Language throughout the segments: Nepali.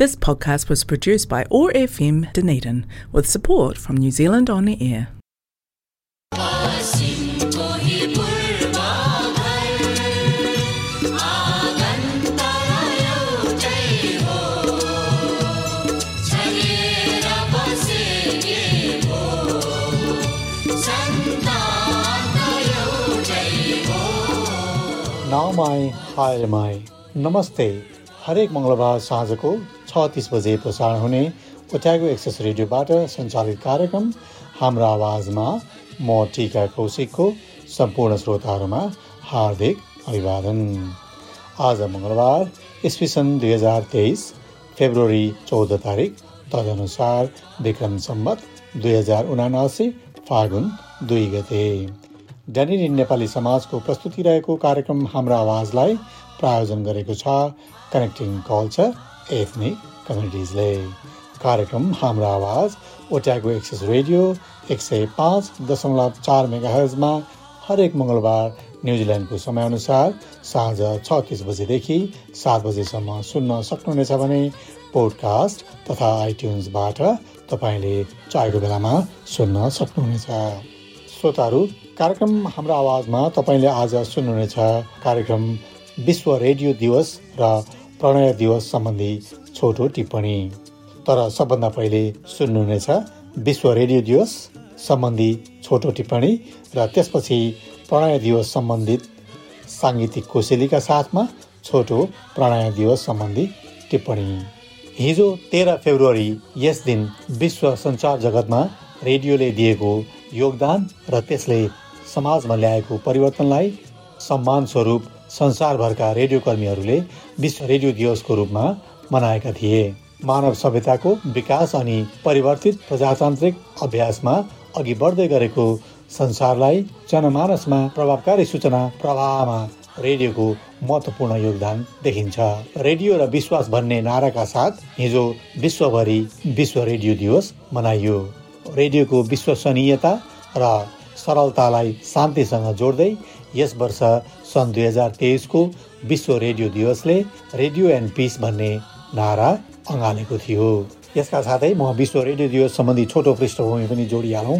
This podcast was produced by OAR FM Dunedin with support from New Zealand On the Air. नाउमाई हायरमाई नमस्ते हरेक मङ्गलबार साँझको छ तिस बजे प्रसारण हुने ओट्यागो एक्सेस रेडियोबाट सञ्चालित कार्यक्रम हाम्रो आवाजमा म टिका कौशिकको सम्पूर्ण श्रोताहरूमा हार्दिक अभिवादन। आज मङ्गलबार इस्वी सन् दुई हजार तेइस फेब्रुअरी चौध तारिक तदनुसार विक्रम सम्बत दुई हजार उनासी फागुन दुई गते। ड्यानिनी नेपाली समाजको प्रस्तुति रहेको कार्यक्रम हाम्रो आवाजलाई प्रायोजन गरेको छ कनेक्टिङ कल्चर एथनिक कम्युनिटिजले कार्यक्रम हाम्रो आवाज ओट्यागो एक्सेस रेडियो एक सय पाँच दशमलव चार मेगा हर्जमा हरेक मङ्गलबार न्युजिल्यान्डको समयअनुसार साँझ छ तिस बजेदेखि सात बजेसम्म सुन्न सक्नुहुनेछ भने पोडकास्ट तथा आइट्युन्सबाट तपाईँले चाहेको बेलामा सुन्न सक्नुहुनेछ। श्रोताहरू कार्यक्रम हाम्रो आवाजमा तपाईँले आज सुन्नुहुनेछ। कार्यक्रम विश्व रेडियो दिवस र प्रणय दिवस सम्बन्धी छोटो टिप्पणी। तर सबभन्दा पहिले सुन्नुहुनेछ विश्व रेडियो दिवस सम्बन्धी छोटो टिप्पणी र त्यसपछि प्रणय दिवस सम्बन्धित साङ्गीतिक कोसेलीका साथमा छोटो प्रणय दिवस सम्बन्धी टिप्पणी। हिजो तेह्र फेब्रुअरी यस दिन विश्व सञ्चार जगतमा रेडियोले दिएको योगदान र त्यसले समाजमा ल्याएको परिवर्तनलाई सम्मान स्वरूप संसारभरका रेडियो कर्मीहरूले विश्व रेडियो दिवसको रूपमा मनाएका थिए। मानव सभ्यताको विकास अनि परिवर्तित प्रजातान्त्रिक अभ्यासमा अघि बढ्दै गरेको संसारलाई जनमानसमा प्रभावकारी सूचना प्रवाहमा रेडियोको महत्त्वपूर्ण योगदान देखिन्छ। रेडियो र विश्वास भन्ने नाराका साथ हिजो विश्वभरि विश्व रेडियो दिवस मनाइयो। रेडियोको विश्वसनीयता र सरलतालाई शान्तिसँग जोड्दै यस वर्ष सन् दुई हजार तेइसको विश्व रेडियो दिवसले रेडियो एन्ड पिस भन्ने नारा अँगालेको थियो। यसका साथै म विश्व रेडियो दिवस सम्बन्धी छोटो पृष्ठभूमि पनि जोडिहालौँ।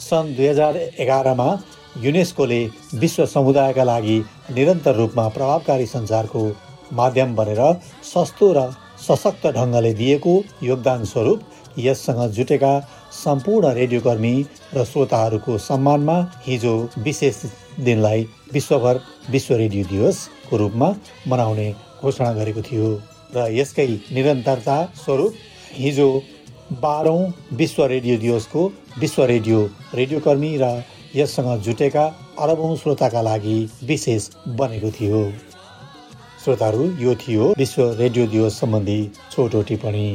सन् दुई हजार एघारमा युनेस्कोले विश्व समुदायका लागि निरन्तर रूपमा प्रभावकारी सञ्चारको माध्यम बनेर सस्तो र सशक्त ढङ्गले दिएको योगदान स्वरूप यससँग जुटेका सम्पूर्ण रेडियोकर्मी र श्रोताहरूको सम्मानमा हिजो विशेष दिनलाई विश्वभर विश्व रेडियो दिवसको रूपमा मनाउने घोषणा गरेको थियो र यसकै निरन्तरता स्वरूप हिजो बाह्रौँ विश्व रेडियो दिवसको विश्व रेडियो रेडियोकर्मी र यससँग जुटेका अरबौँ श्रोताका लागि विशेष बनेको थियो। श्रोताहरू यो थियो विश्व रेडियो दिवस सम्बन्धी छोटो टिप्पणी।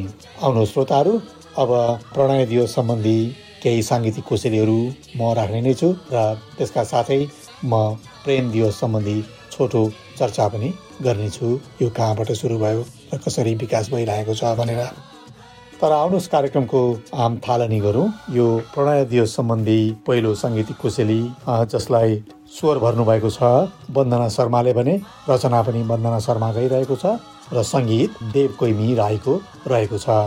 आउनु श्रोताहरू। अब प्रणय दिवस सम्बन्धी केही साङ्गीतिक कोसेलीहरू म राख्ने नै छु र त्यसका साथै म प्रेम दिवस सम्बन्धी छोटो चर्चा पनि गर्नेछु यो कहाँबाट सुरु भयो र कसरी विकास भइरहेको छ भनेर। तर आउनुहोस् कार्यक्रमको आम थालनी गरौँ। यो प्रणय दिवस सम्बन्धी पहिलो साङ्गीतिक कोसेली जसलाई स्वर भर्नुभएको छ वन्दना शर्माले भने रचना पनि वन्दना शर्मा गइरहेको छ र सङ्गीत देव कोइमी राईको रहेको छ।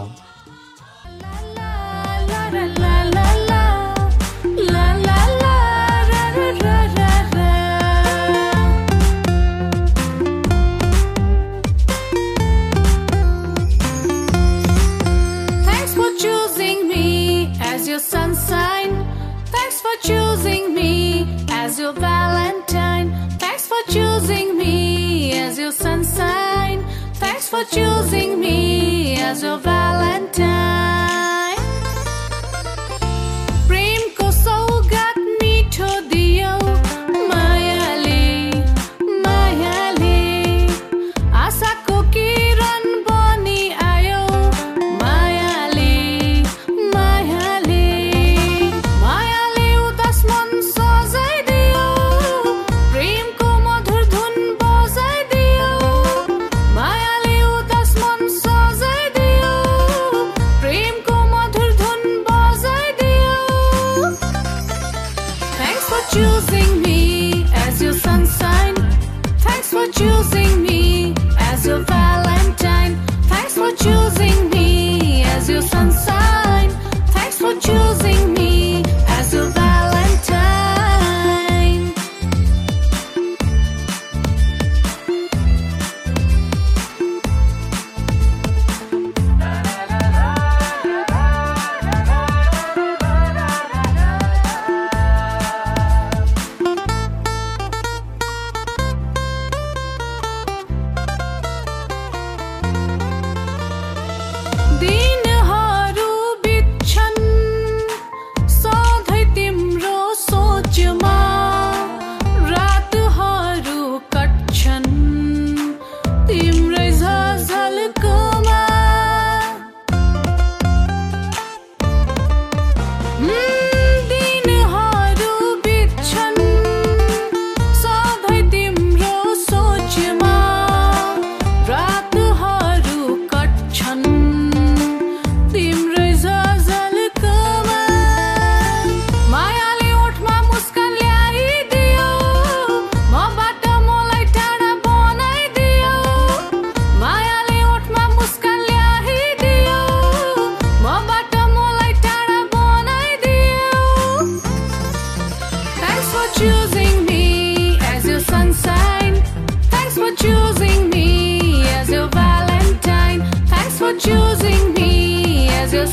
choosing me as your valentine. Thanks for choosing me as your sunshine. Thanks for choosing me as your valentine. choosing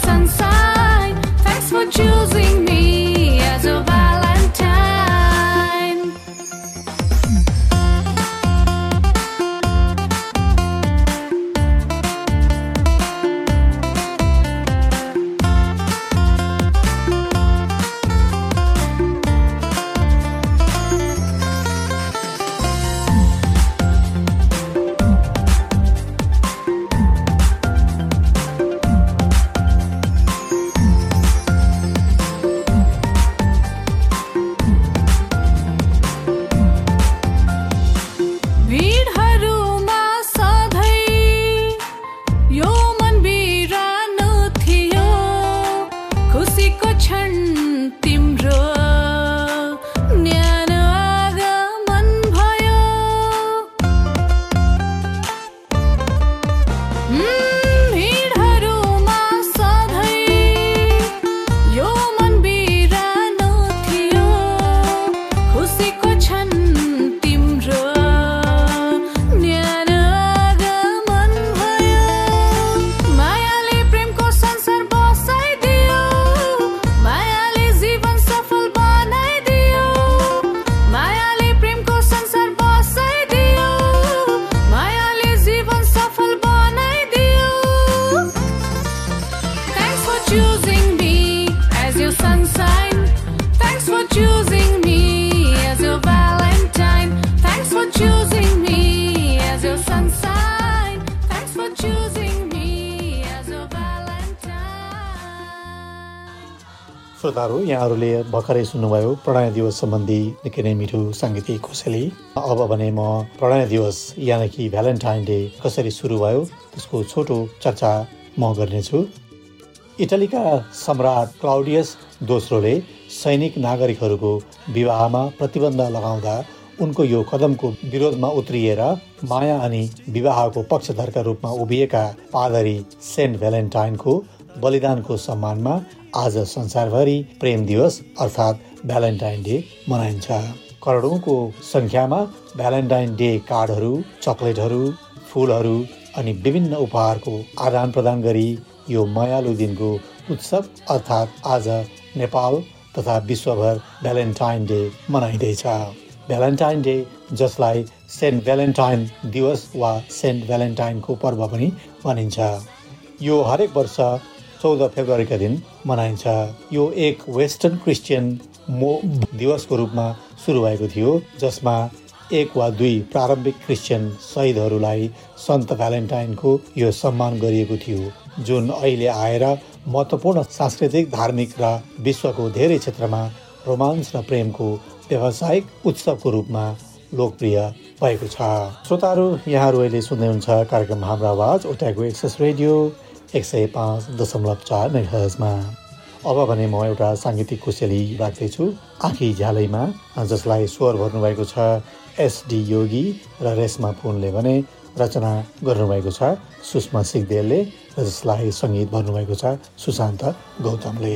Sunshine. Thanks for choosing me. श्रोताहरू यहाँहरूले भर्खरै सुन्नुभयो प्रणय दिवस सम्बन्धी निकै नै मिठो साङ्गीतिक कोसेली। अब भने म प्रणय दिवस यानि कि भ्यालेन्टाइन डे कसरी सुरु भयो त्यसको छोटो चर्चा म गर्नेछु। इटलीका सम्राट क्लाउडियस दोस्रोले सैनिक नागरिकहरूको विवाहमा प्रतिबन्ध लगाउँदा उनको यो कदमको विरोधमा उत्रिएर माया अनि विवाहको पक्षधरका रूपमा उभिएका पादरी सेन्ट भ्यालेन्टाइनको बलिदानको सम्मानमा आज संसारभरि प्रेम दिवस अर्थात् भ्यालेन्टाइन डे मनाइन्छ। करोडौँको सङ्ख्यामा भ्यालेन्टाइन डे कार्डहरू चकलेटहरू फुलहरू अनि विभिन्न उपहारको आदान प्रदान गरी यो मायालु दिनको उत्सव अर्थात् आज नेपाल तथा विश्वभर भ्यालेन्टाइन डे मनाइँदैछ। भ्यालेन्टाइन डे जसलाई सेन्ट भ्यालेन्टाइन दिवस वा सेन्ट भ्यालेन्टाइनको पर्व पनि भनिन्छ। यो हरेक वर्ष चौध फेब्रुअरीका दिन मनाइन्छ। यो एक वेस्टर्न क्रिस्चियन मो दिवसको रूपमा सुरु भएको थियो जसमा एक वा दुई प्रारम्भिक क्रिस्चियन शहीदहरूलाई सन्त भ्यालेन्टाइनको यो सम्मान गरिएको थियो। जुन अहिले आएर महत्त्वपूर्ण सांस्कृतिक धार्मिक र विश्वको धेरै क्षेत्रमा रोमान्स र प्रेमको व्यावसायिक उत्सवको रूपमा लोकप्रिय भएको छ। श्रोताहरू यहाँहरू अहिले सुन्दै हुनुहुन्छ कार्यक्रम हाम्रो आवाज ओट्याको एक्सेस रेडियो। एक सय पाँच दशमलव चार मेघर्जमा अब भने म एउटा साङ्गीतिक कोसेली राख्दैछु। आँखी झ्यालैमा जसलाई स्वर भर्नुभएको छ एसडी योगी र रेशमा पुनले भने रचना गर्नुभएको छ सुषमा सिगदेलले र जसलाई सङ्गीत भर्नुभएको छ सुशान्त गौतमले।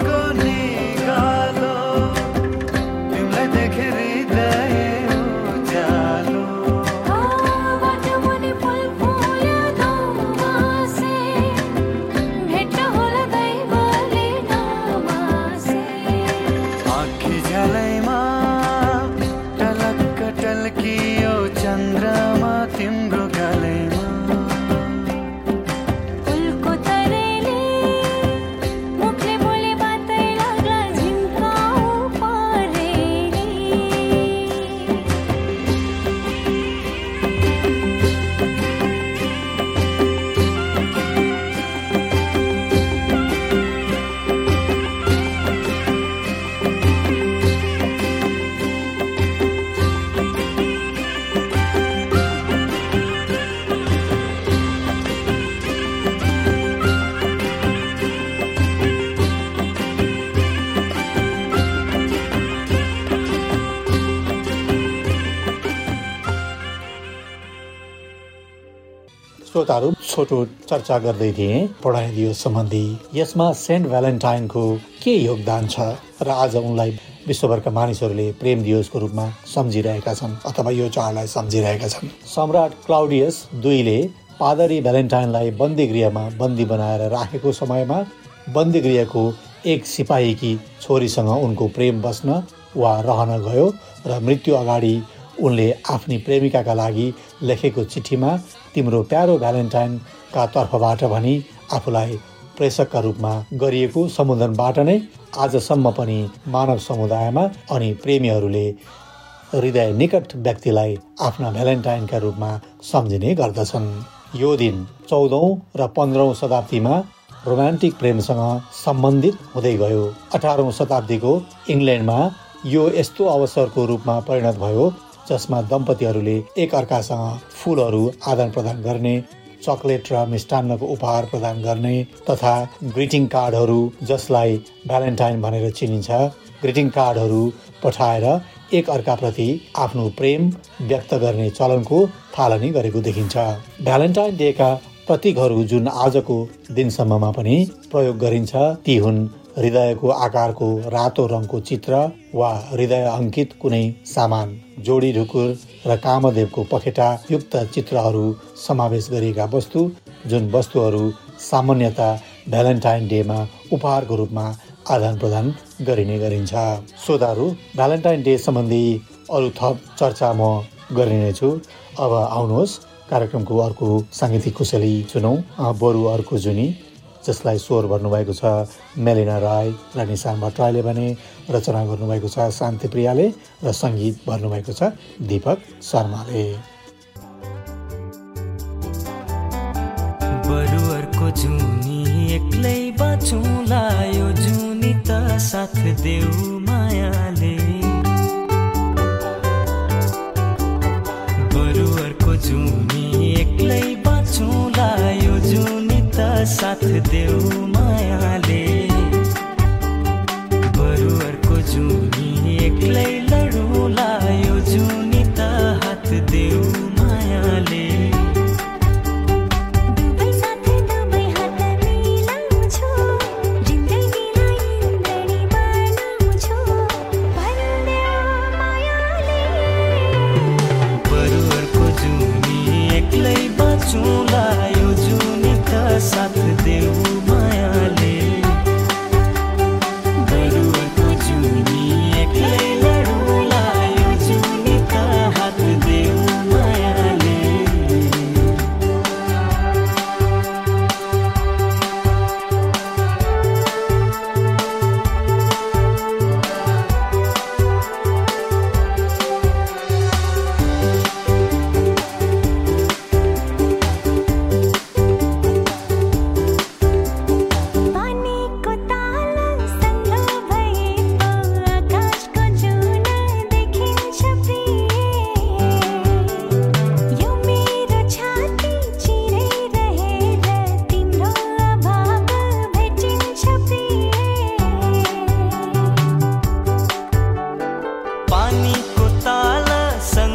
श्रोताहरू छोटो चर्चा गर्दै थिए। पढाइदियो सम्बन्धी यसमा सेन्ट भ्यालेन्टाइनको के योगदान छ र आज उनलाई विश्वभरका मानिसहरूले प्रेम दिवसको रूपमा सम्झिरहेका छन् अथवा यो चाडलाई सम्झिरहेका छन्। सम्राट क्लाउडियस दुईले पादरी भ्यालेन्टाइनलाई बन्दी गृहमा बन्दी बनाएर राखेको समयमा बन्दी गृहको एक सिपाहीकी छोरीसँग उनको प्रेम बस्न वा रहन गयो र मृत्यु अगाडि उनले आफ्नी प्रेमिकाका लागि लेखेको चिठीमा तिम्रो प्यारो भ्यालेन्टाइनका तर्फबाट भनी आफूलाई प्रेषकका रूपमा गरिएको सम्बोधनबाट नै आजसम्म पनि मानव समुदायमा अनि प्रेमीहरूले हृदय निकट व्यक्तिलाई आफ्ना भ्यालेन्टाइनका रूपमा सम्झिने गर्दछन्। यो दिन चौधौँ र पन्ध्रौँ शताब्दीमा रोमान्टिक प्रेमसँग सम्बन्धित हुँदै गयो। अठारौँ शताब्दीको इङ्ल्यान्डमा यो यस्तो अवसरको रूपमा परिणत भयो जसमा दम्पतिहरूले एक अर्कासँग फुलहरू आदान प्रदान गर्ने चकलेट र मिष्टान्नको उपहार प्रदान गर्ने तथा ग्रिटिङ कार्डहरू जसलाई भ्यालेन्टाइन भनेर चिनिन्छ ग्रिटिङ कार्डहरू पठाएर एक अर्काप्रति आफ्नो प्रेम व्यक्त गर्ने चलनको थालनी गरेको देखिन्छ। भ्यालेन्टाइन डेका प्रतीकहरू जुन आजको दिनसम्ममा पनि प्रयोग गरिन्छ ती हुन् हृदयको आकारको रातो रङको चित्र वा हृदय अङ्कित कुनै सामान जोडी ढुकुर र कामदेवको पखेटा युक्त चित्रहरू समावेश गरिएका वस्तु जुन वस्तुहरू सामान्यता भ्यालेन्टाइन डेमा उपहारको रूपमा आदान प्रदान गरिने गरिन्छ। श्रोताहरू भ्यालेन्टाइन डे सम्बन्धी अरू थप चर्चा म गरिनेछु। अब आउनुहोस् कार्यक्रमको अर्को साङ्गीतिक कुशली सुनौँ। बरु अर्को जुनी जसलाई स्वर भर्नुभएको छ मेलिना राई र निशान भट्टराईले भने रचना गर्नुभएको छ शान्ति प्रियाले र सङ्गीत भर्नुभएको छ दीपक शर्माले। जुनी एक्लै बाँचौँला यो जुनी त साथ देऊ।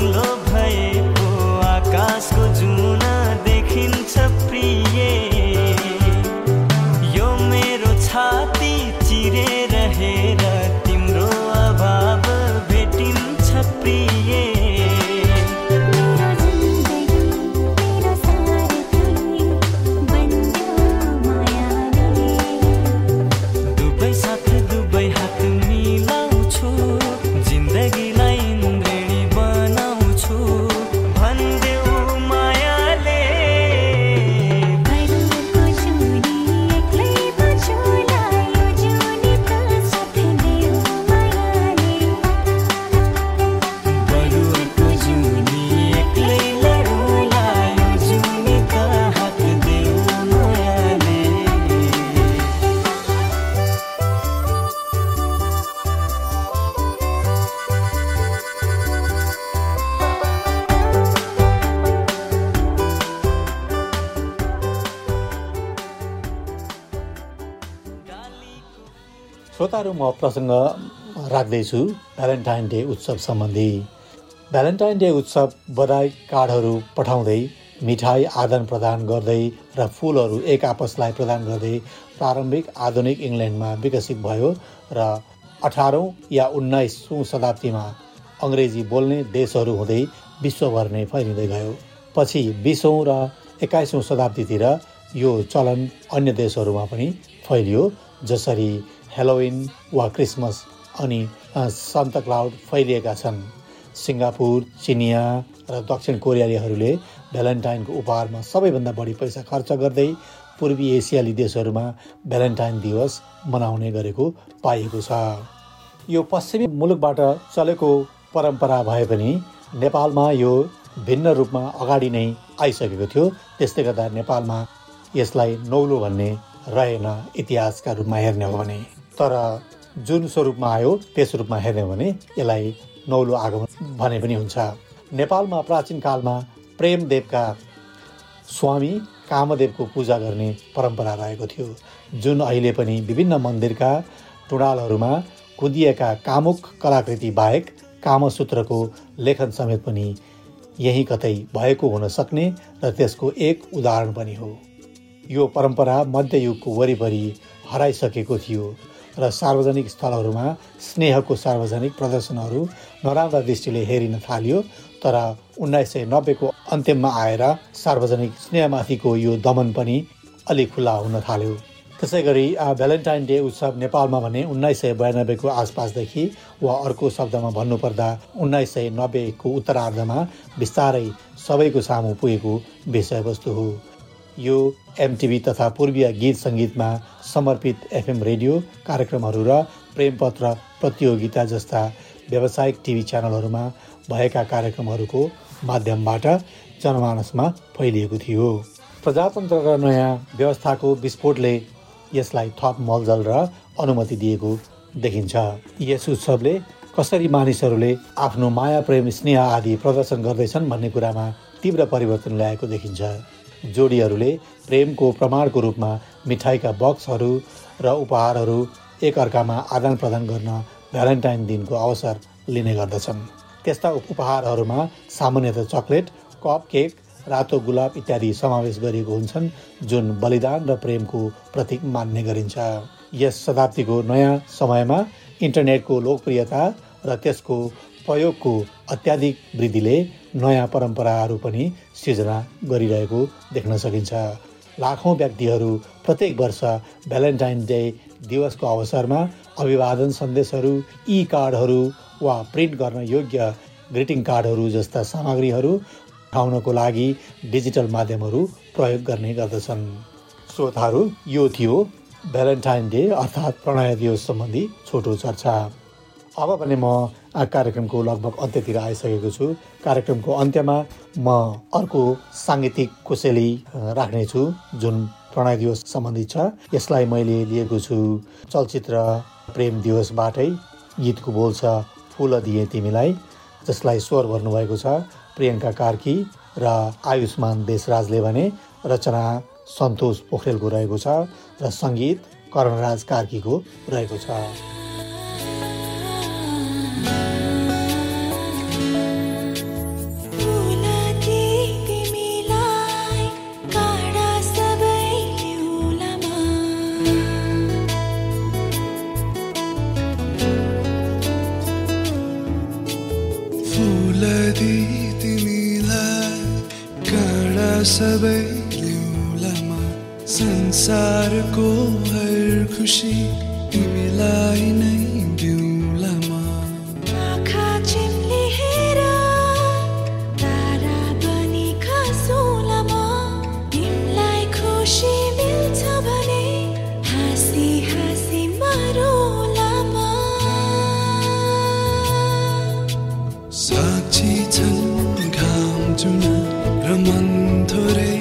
love. श्रोताहरू म प्रसङ्ग राख्दैछु भ्यालेन्टाइन डे उत्सव सम्बन्धी। भ्यालेन्टाइन डे उत्सव बधाई कार्डहरू पठाउँदै मिठाई आदान प्रदान गर्दै र फुलहरू एक आपसलाई प्रदान गर्दै प्रारम्भिक आधुनिक इङ्ल्यान्डमा विकसित भयो र अठारौँ या उन्नाइसौँ शताब्दीमा अङ्ग्रेजी बोल्ने देशहरू हुँदै विश्वभर नै फैलिँदै गयो। पछि बिसौँ र एक्काइसौँ शताब्दीतिर यो चलन अन्य देशहरूमा पनि फैलियो जसरी हेलोविन वा क्रिसमस अनि सन्त क्लाउड फैलिएका छन्। सिङ्गापुर चिनिया र दक्षिण कोरियालीहरूले भ्यालेन्टाइनको उपहारमा सबैभन्दा बढी पैसा खर्च गर्दै पूर्वी एसियाली देशहरूमा भ्यालेन्टाइन दिवस मनाउने गरेको पाइएको छ। यो पश्चिमी मुलुकबाट चलेको परम्परा भए पनि नेपालमा यो भिन्न रूपमा अगाडि नै आइसकेको थियो। त्यसले गर्दा नेपालमा यसलाई नौलो भन्ने रहेन इतिहासका रूपमा हेर्ने हो भने। तर जुन स्वरूपमा आयो त्यस रूपमा हेर्ने भने यसलाई नौलो आगमन भने पनि हुन्छ। नेपालमा प्राचीन कालमा प्रेमदेवका स्वामी कामदेवको पूजा गर्ने परम्परा रहेको थियो। जुन अहिले पनि विभिन्न मन्दिरका टुँडालहरूमा कुदिएका कामुक कलाकृति बाहेक कामसूत्रको लेखन समेत पनि यही कतै भएको हुन सक्ने र त्यसको एक उदाहरण पनि हो। यो परम्परा मध्ययुगको वरिपरि हराइसकेको थियो। र सार्वजनिक स्थलहरूमा स्नेहको सार्वजनिक प्रदर्शनहरू नराम्रा दृष्टिले हेरिन थालियो तर उन्नाइस सय नब्बेको अन्त्यमा आएर सार्वजनिक स्नेहमाथिको यो दमन पनि अलिक खुला हुन थाल्यो। त्यसै गरी भ्यालेन्टाइन डे उत्सव नेपालमा भने उन्नाइस सय बयानब्बेको आसपासदेखि वा अर्को शब्दमा भन्नुपर्दा उन्नाइस सय नब्बेको उत्तरार्धमा बिस्तारै सबैको सामु पुगेको विषयवस्तु हो। यो एमटिभी तथा पूर्वीय गीत सङ्गीतमा समर्पित एफएम रेडियो कार्यक्रमहरू र प्रेमपत्र प्रतियोगिता जस्ता व्यावसायिक टिभी च्यानलहरूमा भएका कार्यक्रमहरूको माध्यमबाट जनमानसमा फैलिएको थियो। प्रजातन्त्र र नयाँ व्यवस्थाको विस्फोटले यसलाई थप मलजल र अनुमति दिएको देखिन्छ। यस उत्सवले कसरी मानिसहरूले आफ्नो माया प्रेम स्नेह आदि प्रदर्शन गर्दैछन् भन्ने कुरामा तीव्र परिवर्तन ल्याएको देखिन्छ। जोडीहरूले प्रेमको प्रमाणको रूपमा मिठाईका बक्सहरू र उपहारहरू एकअर्कामा आदान प्रदान गर्न भ्यालेन्टाइन दिनको अवसर लिने गर्दछन्। त्यस्ता उप- उपहारहरूमा सामान्यतः चकलेट कप केक रातो गुलाब इत्यादि समावेश गरिएको हुन्छन् जुन बलिदान र प्रेमको प्रतीक मान्ने गरिन्छ। यस शताब्दीको नयाँ समयमा इन्टरनेटको लोकप्रियता र त्यसको प्रयोगको अत्याधिक वृद्धिले नयाँ परम्पराहरू पनि सिर्जना गरिरहेको देख्न सकिन्छ। लाखौँ व्यक्तिहरू प्रत्येक वर्ष भ्यालेन्टाइन डे दिवसको अवसरमा अभिवादन सन्देशहरू ई कार्डहरू वा प्रिन्ट गर्न योग्य ग्रिटिङ कार्डहरू जस्ता सामग्रीहरू उठाउनको लागि डिजिटल माध्यमहरू प्रयोग गर्ने गर्दछन्। श्रोताहरू यो थियो भ्यालेन्टाइन डे अर्थात् प्रणय दिवस सम्बन्धी छोटो चर्चा। अब भने म कार्यक्रमको लगभग अन्त्यतिर आइसकेको छु। कार्यक्रमको अन्त्यमा म अर्को साङ्गीतिक कुशेली अ, राख्नेछु जुन प्रणय दिवस सम्बन्धित छ। यसलाई मैले लिएको छु चलचित्र प्रेम दिवसबाटै। गीतको बोल छ फुल दिए तिमीलाई जसलाई स्वर भर्नुभएको छ प्रियङ्का कार्की र आयुष्मान देशराजले भने रचना सन्तोष पोखरेलको रहेको छ र सङ्गीत करणराज कार्कीको रहेको छ। सबै ल्याउलामा संसारको हर खुसी तिमीलाई नै आँखा तारा बनी खसौँलामा तिमीलाई खुसी मिल्छ भने हाँसी हाँसी मरौँलामा साक्षी छन् 좀 그럼 먼 터를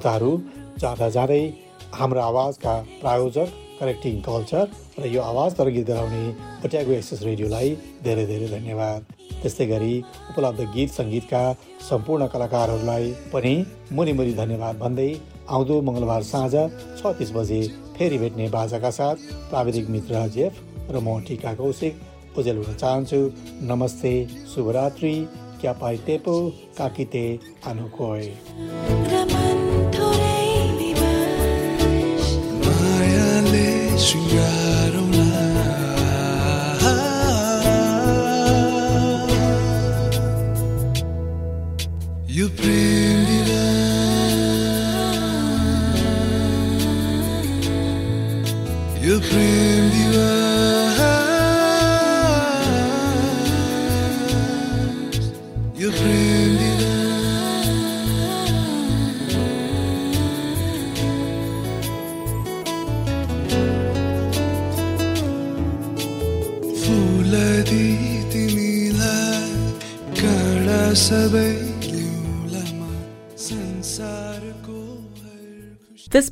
श्रोताहरू जाँदा जाँदै हाम्रो आवाजका प्रायोजक करेक्टिङ कल्चर र यो आवाज तर गीत गराउने ओट्यागो एक्सेस रेडियोलाई धेरै धेरै धन्यवाद। त्यस्तै गरी उपलब्ध गीत सङ्गीतका सम्पूर्ण कलाकारहरूलाई पनि मुनि मुनि धन्यवाद भन्दै आउँदो मङ्गलबार साँझ छ तिस बजे फेरि भेट्ने बाजाका साथ प्राविधिक मित्र जेफ र म टिका कौशिक उजेल हुन चाहन्छु। नमस्ते शुभरात्रि क्या पाइ टेपो काकिते आनुकोय। मायाले